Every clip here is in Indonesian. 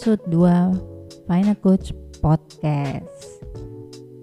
episode 2 Final Coach Podcast.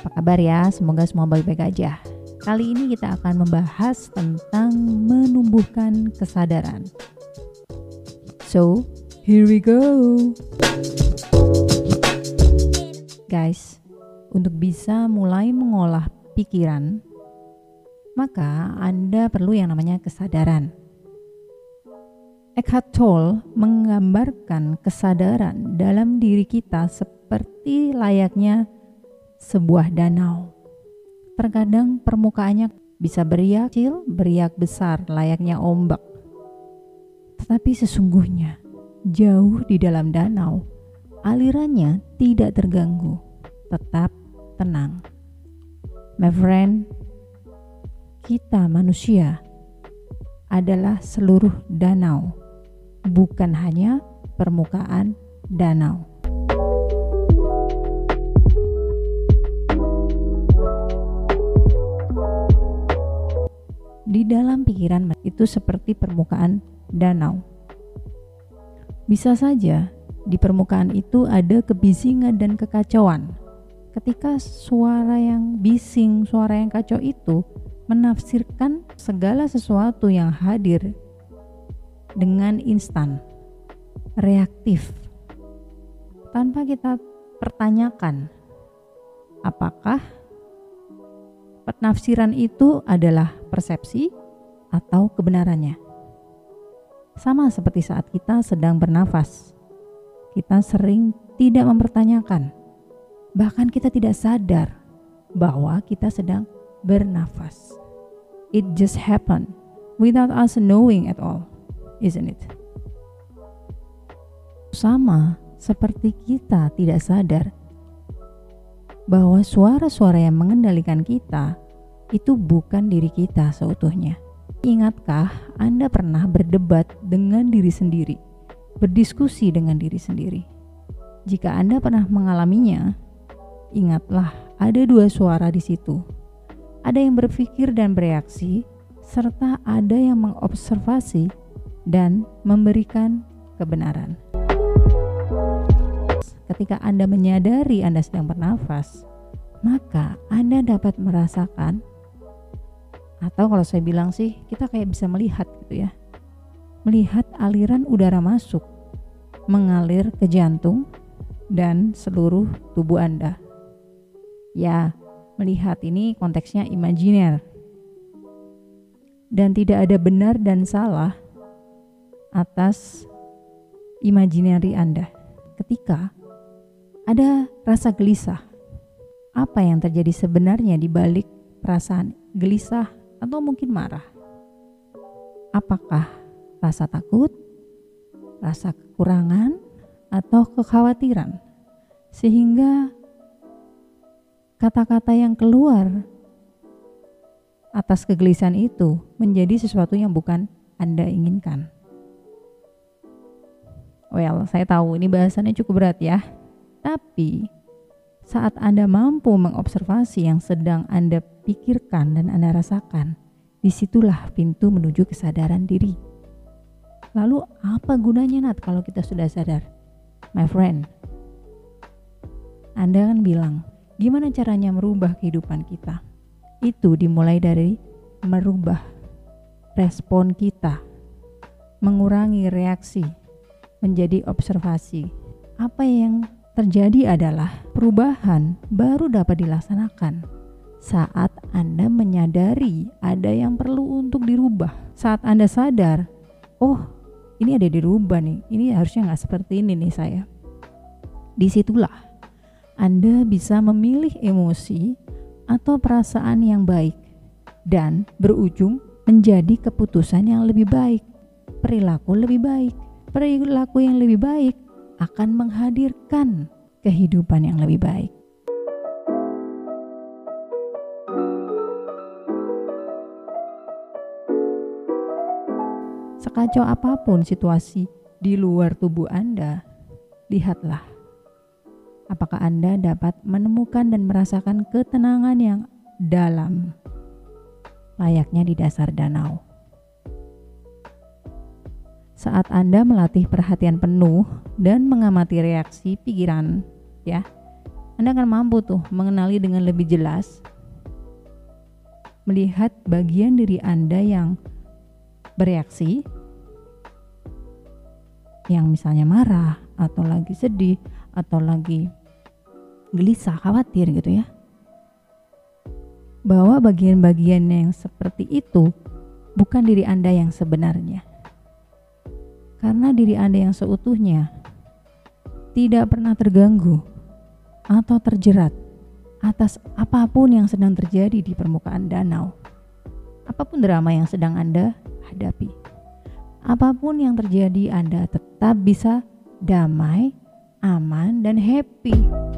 Apa kabar ya? Semoga semua baik-baik aja. Kali ini kita akan membahas tentang menumbuhkan kesadaran. So, here we go. Guys, untuk bisa mulai mengolah pikiran, maka Anda perlu yang namanya kesadaran Eckhart Tolle menggambarkan kesadaran dalam diri kita seperti layaknya sebuah danau. Terkadang permukaannya bisa beriak kecil, beriak besar layaknya ombak. Tetapi sesungguhnya jauh di dalam danau, alirannya tidak terganggu, tetap tenang. My friend, kita manusia adalah seluruh danau bukan hanya permukaan danau. Di dalam pikiran itu seperti permukaan danau. Bisa saja di permukaan itu ada kebisingan dan kekacauan. Ketika suara yang bising, suara yang kacau itu menafsirkan segala sesuatu yang hadir dengan instan, reaktif, tanpa kita pertanyakan apakah penafsiran itu adalah persepsi atau kebenarannya. Sama seperti saat kita sedang bernafas, kita sering tidak mempertanyakan, bahkan kita tidak sadar bahwa kita sedang bernafas. It just happened without us knowing at all isn't it? Sama seperti kita tidak sadar bahwa suara-suara yang mengendalikan kita itu bukan diri kita seutuhnya. Ingatkah Anda pernah berdebat dengan diri sendiri, berdiskusi dengan diri sendiri? Jika Anda pernah mengalaminya, ingatlah ada dua suara di situ. Ada yang berpikir dan bereaksi, serta ada yang mengobservasi dan memberikan kebenaran. Ketika Anda menyadari Anda sedang bernafas, maka Anda dapat merasakan atau kalau saya bilang sih kita kayak bisa melihat gitu ya. Melihat aliran udara masuk mengalir ke jantung dan seluruh tubuh Anda. Ya, melihat ini konteksnya imajiner. Dan tidak ada benar dan salah atas imajinari Anda. Ketika ada rasa gelisah, apa yang terjadi sebenarnya di balik perasaan gelisah atau mungkin marah? Apakah rasa takut, rasa kekurangan, atau kekhawatiran? Sehingga kata-kata yang keluar atas kegelisahan itu menjadi sesuatu yang bukan Anda inginkan. Well, saya tahu ini bahasannya cukup berat ya. Tapi saat Anda mampu mengobservasi yang sedang Anda pikirkan dan Anda rasakan, di situlah pintu menuju kesadaran diri. Lalu apa gunanya Nat kalau kita sudah sadar? My friend, Anda kan bilang, gimana caranya merubah kehidupan kita? Itu dimulai dari merubah respon kita, mengurangi reaksi, menjadi observasi. Apa yang terjadi adalah perubahan baru dapat dilaksanakan saat Anda menyadari ada yang perlu untuk dirubah. Saat Anda sadar, oh ini ada dirubah nih, ini harusnya nggak seperti ini nih saya. Di situlah Anda bisa memilih emosi atau perasaan yang baik dan berujung menjadi keputusan yang lebih baik, perilaku lebih baik perilaku yang lebih baik akan menghadirkan kehidupan yang lebih baik. Sekacau apa pun situasi di luar tubuh Anda, lihatlah apakah Anda dapat menemukan dan merasakan ketenangan yang dalam, layaknya di dasar danau. Saat Anda melatih perhatian penuh dan mengamati reaksi pikiran, ya, Anda akan mampu tuh mengenali dengan lebih jelas, melihat bagian diri Anda yang bereaksi, yang misalnya marah atau lagi sedih atau lagi gelisah, khawatir gitu ya. Bahwa bagian-bagian yang seperti itu bukan diri Anda yang sebenarnya karena diri Anda yang seutuhnya tidak pernah terganggu atau terjerat atas apa pun yang sedang terjadi di permukaan danau. Apa pun drama yang sedang Anda hadapi. Apa pun yang terjadi, Anda tetap bisa damai, aman, dan happy.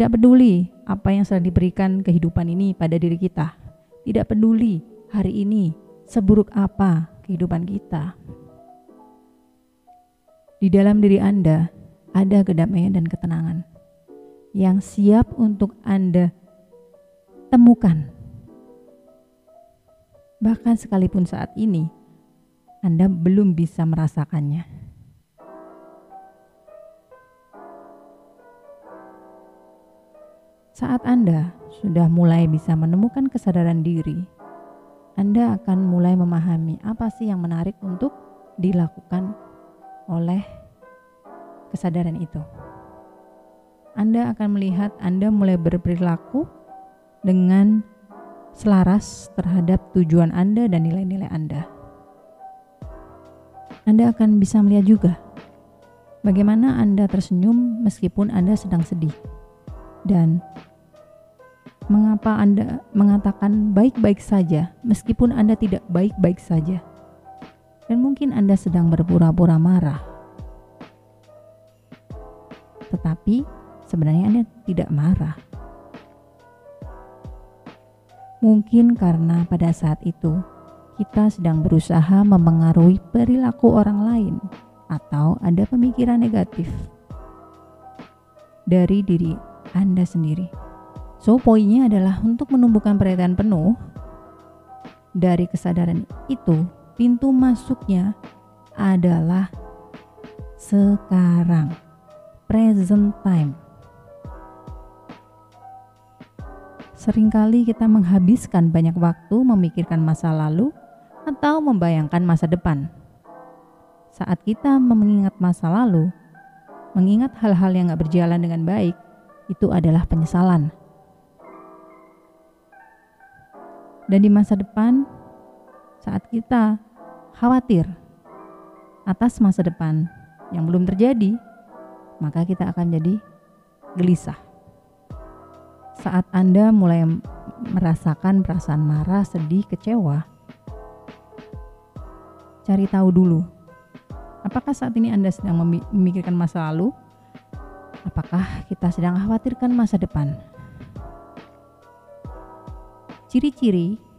Tidak peduli apa yang sedang diberikan kehidupan ini pada diri kita. Tidak peduli hari ini seburuk apa kehidupan kita. Di dalam diri Anda ada kedamaian dan ketenangan yang siap untuk Anda temukan. Bahkan sekalipun saat ini Anda belum bisa merasakannya. Saat Anda sudah mulai bisa menemukan kesadaran diri, Anda akan mulai memahami apa sih yang menarik untuk dilakukan oleh kesadaran itu. Anda akan melihat Anda mulai berperilaku dengan selaras terhadap tujuan Anda dan nilai-nilai Anda. Anda akan bisa melihat juga bagaimana Anda tersenyum meskipun Anda sedang sedih, dan mengapa Anda mengatakan baik-baik saja meskipun Anda tidak baik-baik saja. Dan mungkin Anda sedang berpura-pura marah. Tetapi sebenarnya Anda tidak marah. Mungkin karena pada saat itu kita sedang berusaha mempengaruhi perilaku orang lain atau ada pemikiran negatif dari diri Anda sendiri. So, poinnya adalah untuk menumbuhkan perhatian penuh dari kesadaran itu, pintu masuknya adalah sekarang, present time. Seringkali kita menghabiskan banyak waktu memikirkan masa lalu atau membayangkan masa depan. Saat kita mengingat masa lalu, mengingat hal-hal yang gak berjalan dengan baik, itu adalah penyesalan Dan di masa depan, saat kita khawatir atas masa depan yang belum terjadi, maka kita akan jadi gelisah. Saat Anda mulai merasakan perasaan marah, sedih, kecewa, cari tahu dulu, apakah saat ini Anda sedang memikirkan masa lalu? Apakah kita sedang khawatirkan masa depan? Ciri-ciri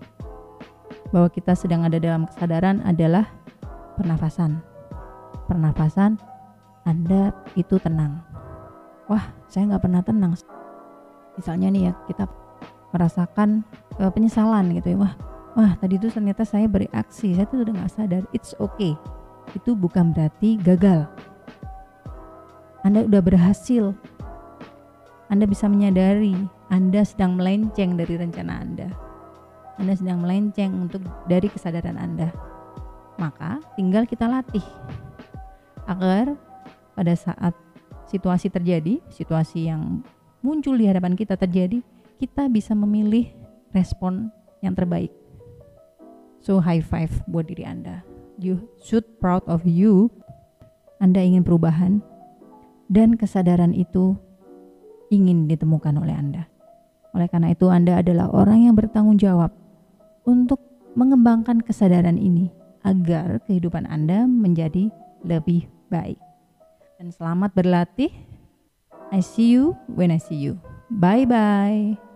bahwa kita sedang ada dalam kesadaran adalah pernafasan. Pernafasan Anda itu tenang. Wah, saya nggak pernah tenang. Misalnya nih ya, kita merasakan uh, penyesalan gitu ya. Wah, wah tadi itu ternyata saya bereaksi, saya tuh udah nggak sadar. It's okay. Itu bukan berarti gagal. Anda udah berhasil. Anda bisa menyadari anda sedang melenceng dari rencana Anda. Anda sedang melenceng untuk dari kesadaran Anda. Maka tinggal kita latih agar pada saat situasi terjadi, situasi yang muncul di hadapan kita terjadi, kita bisa memilih respon yang terbaik. So high five buat diri Anda. You should proud of you. Anda ingin perubahan dan kesadaran itu ingin ditemukan oleh Anda. Oleh karena itu, Anda adalah orang yang bertanggung jawab untuk mengembangkan kesadaran ini agar kehidupan Anda menjadi lebih baik. Dan selamat berlatih. I see you when I see you. Bye bye.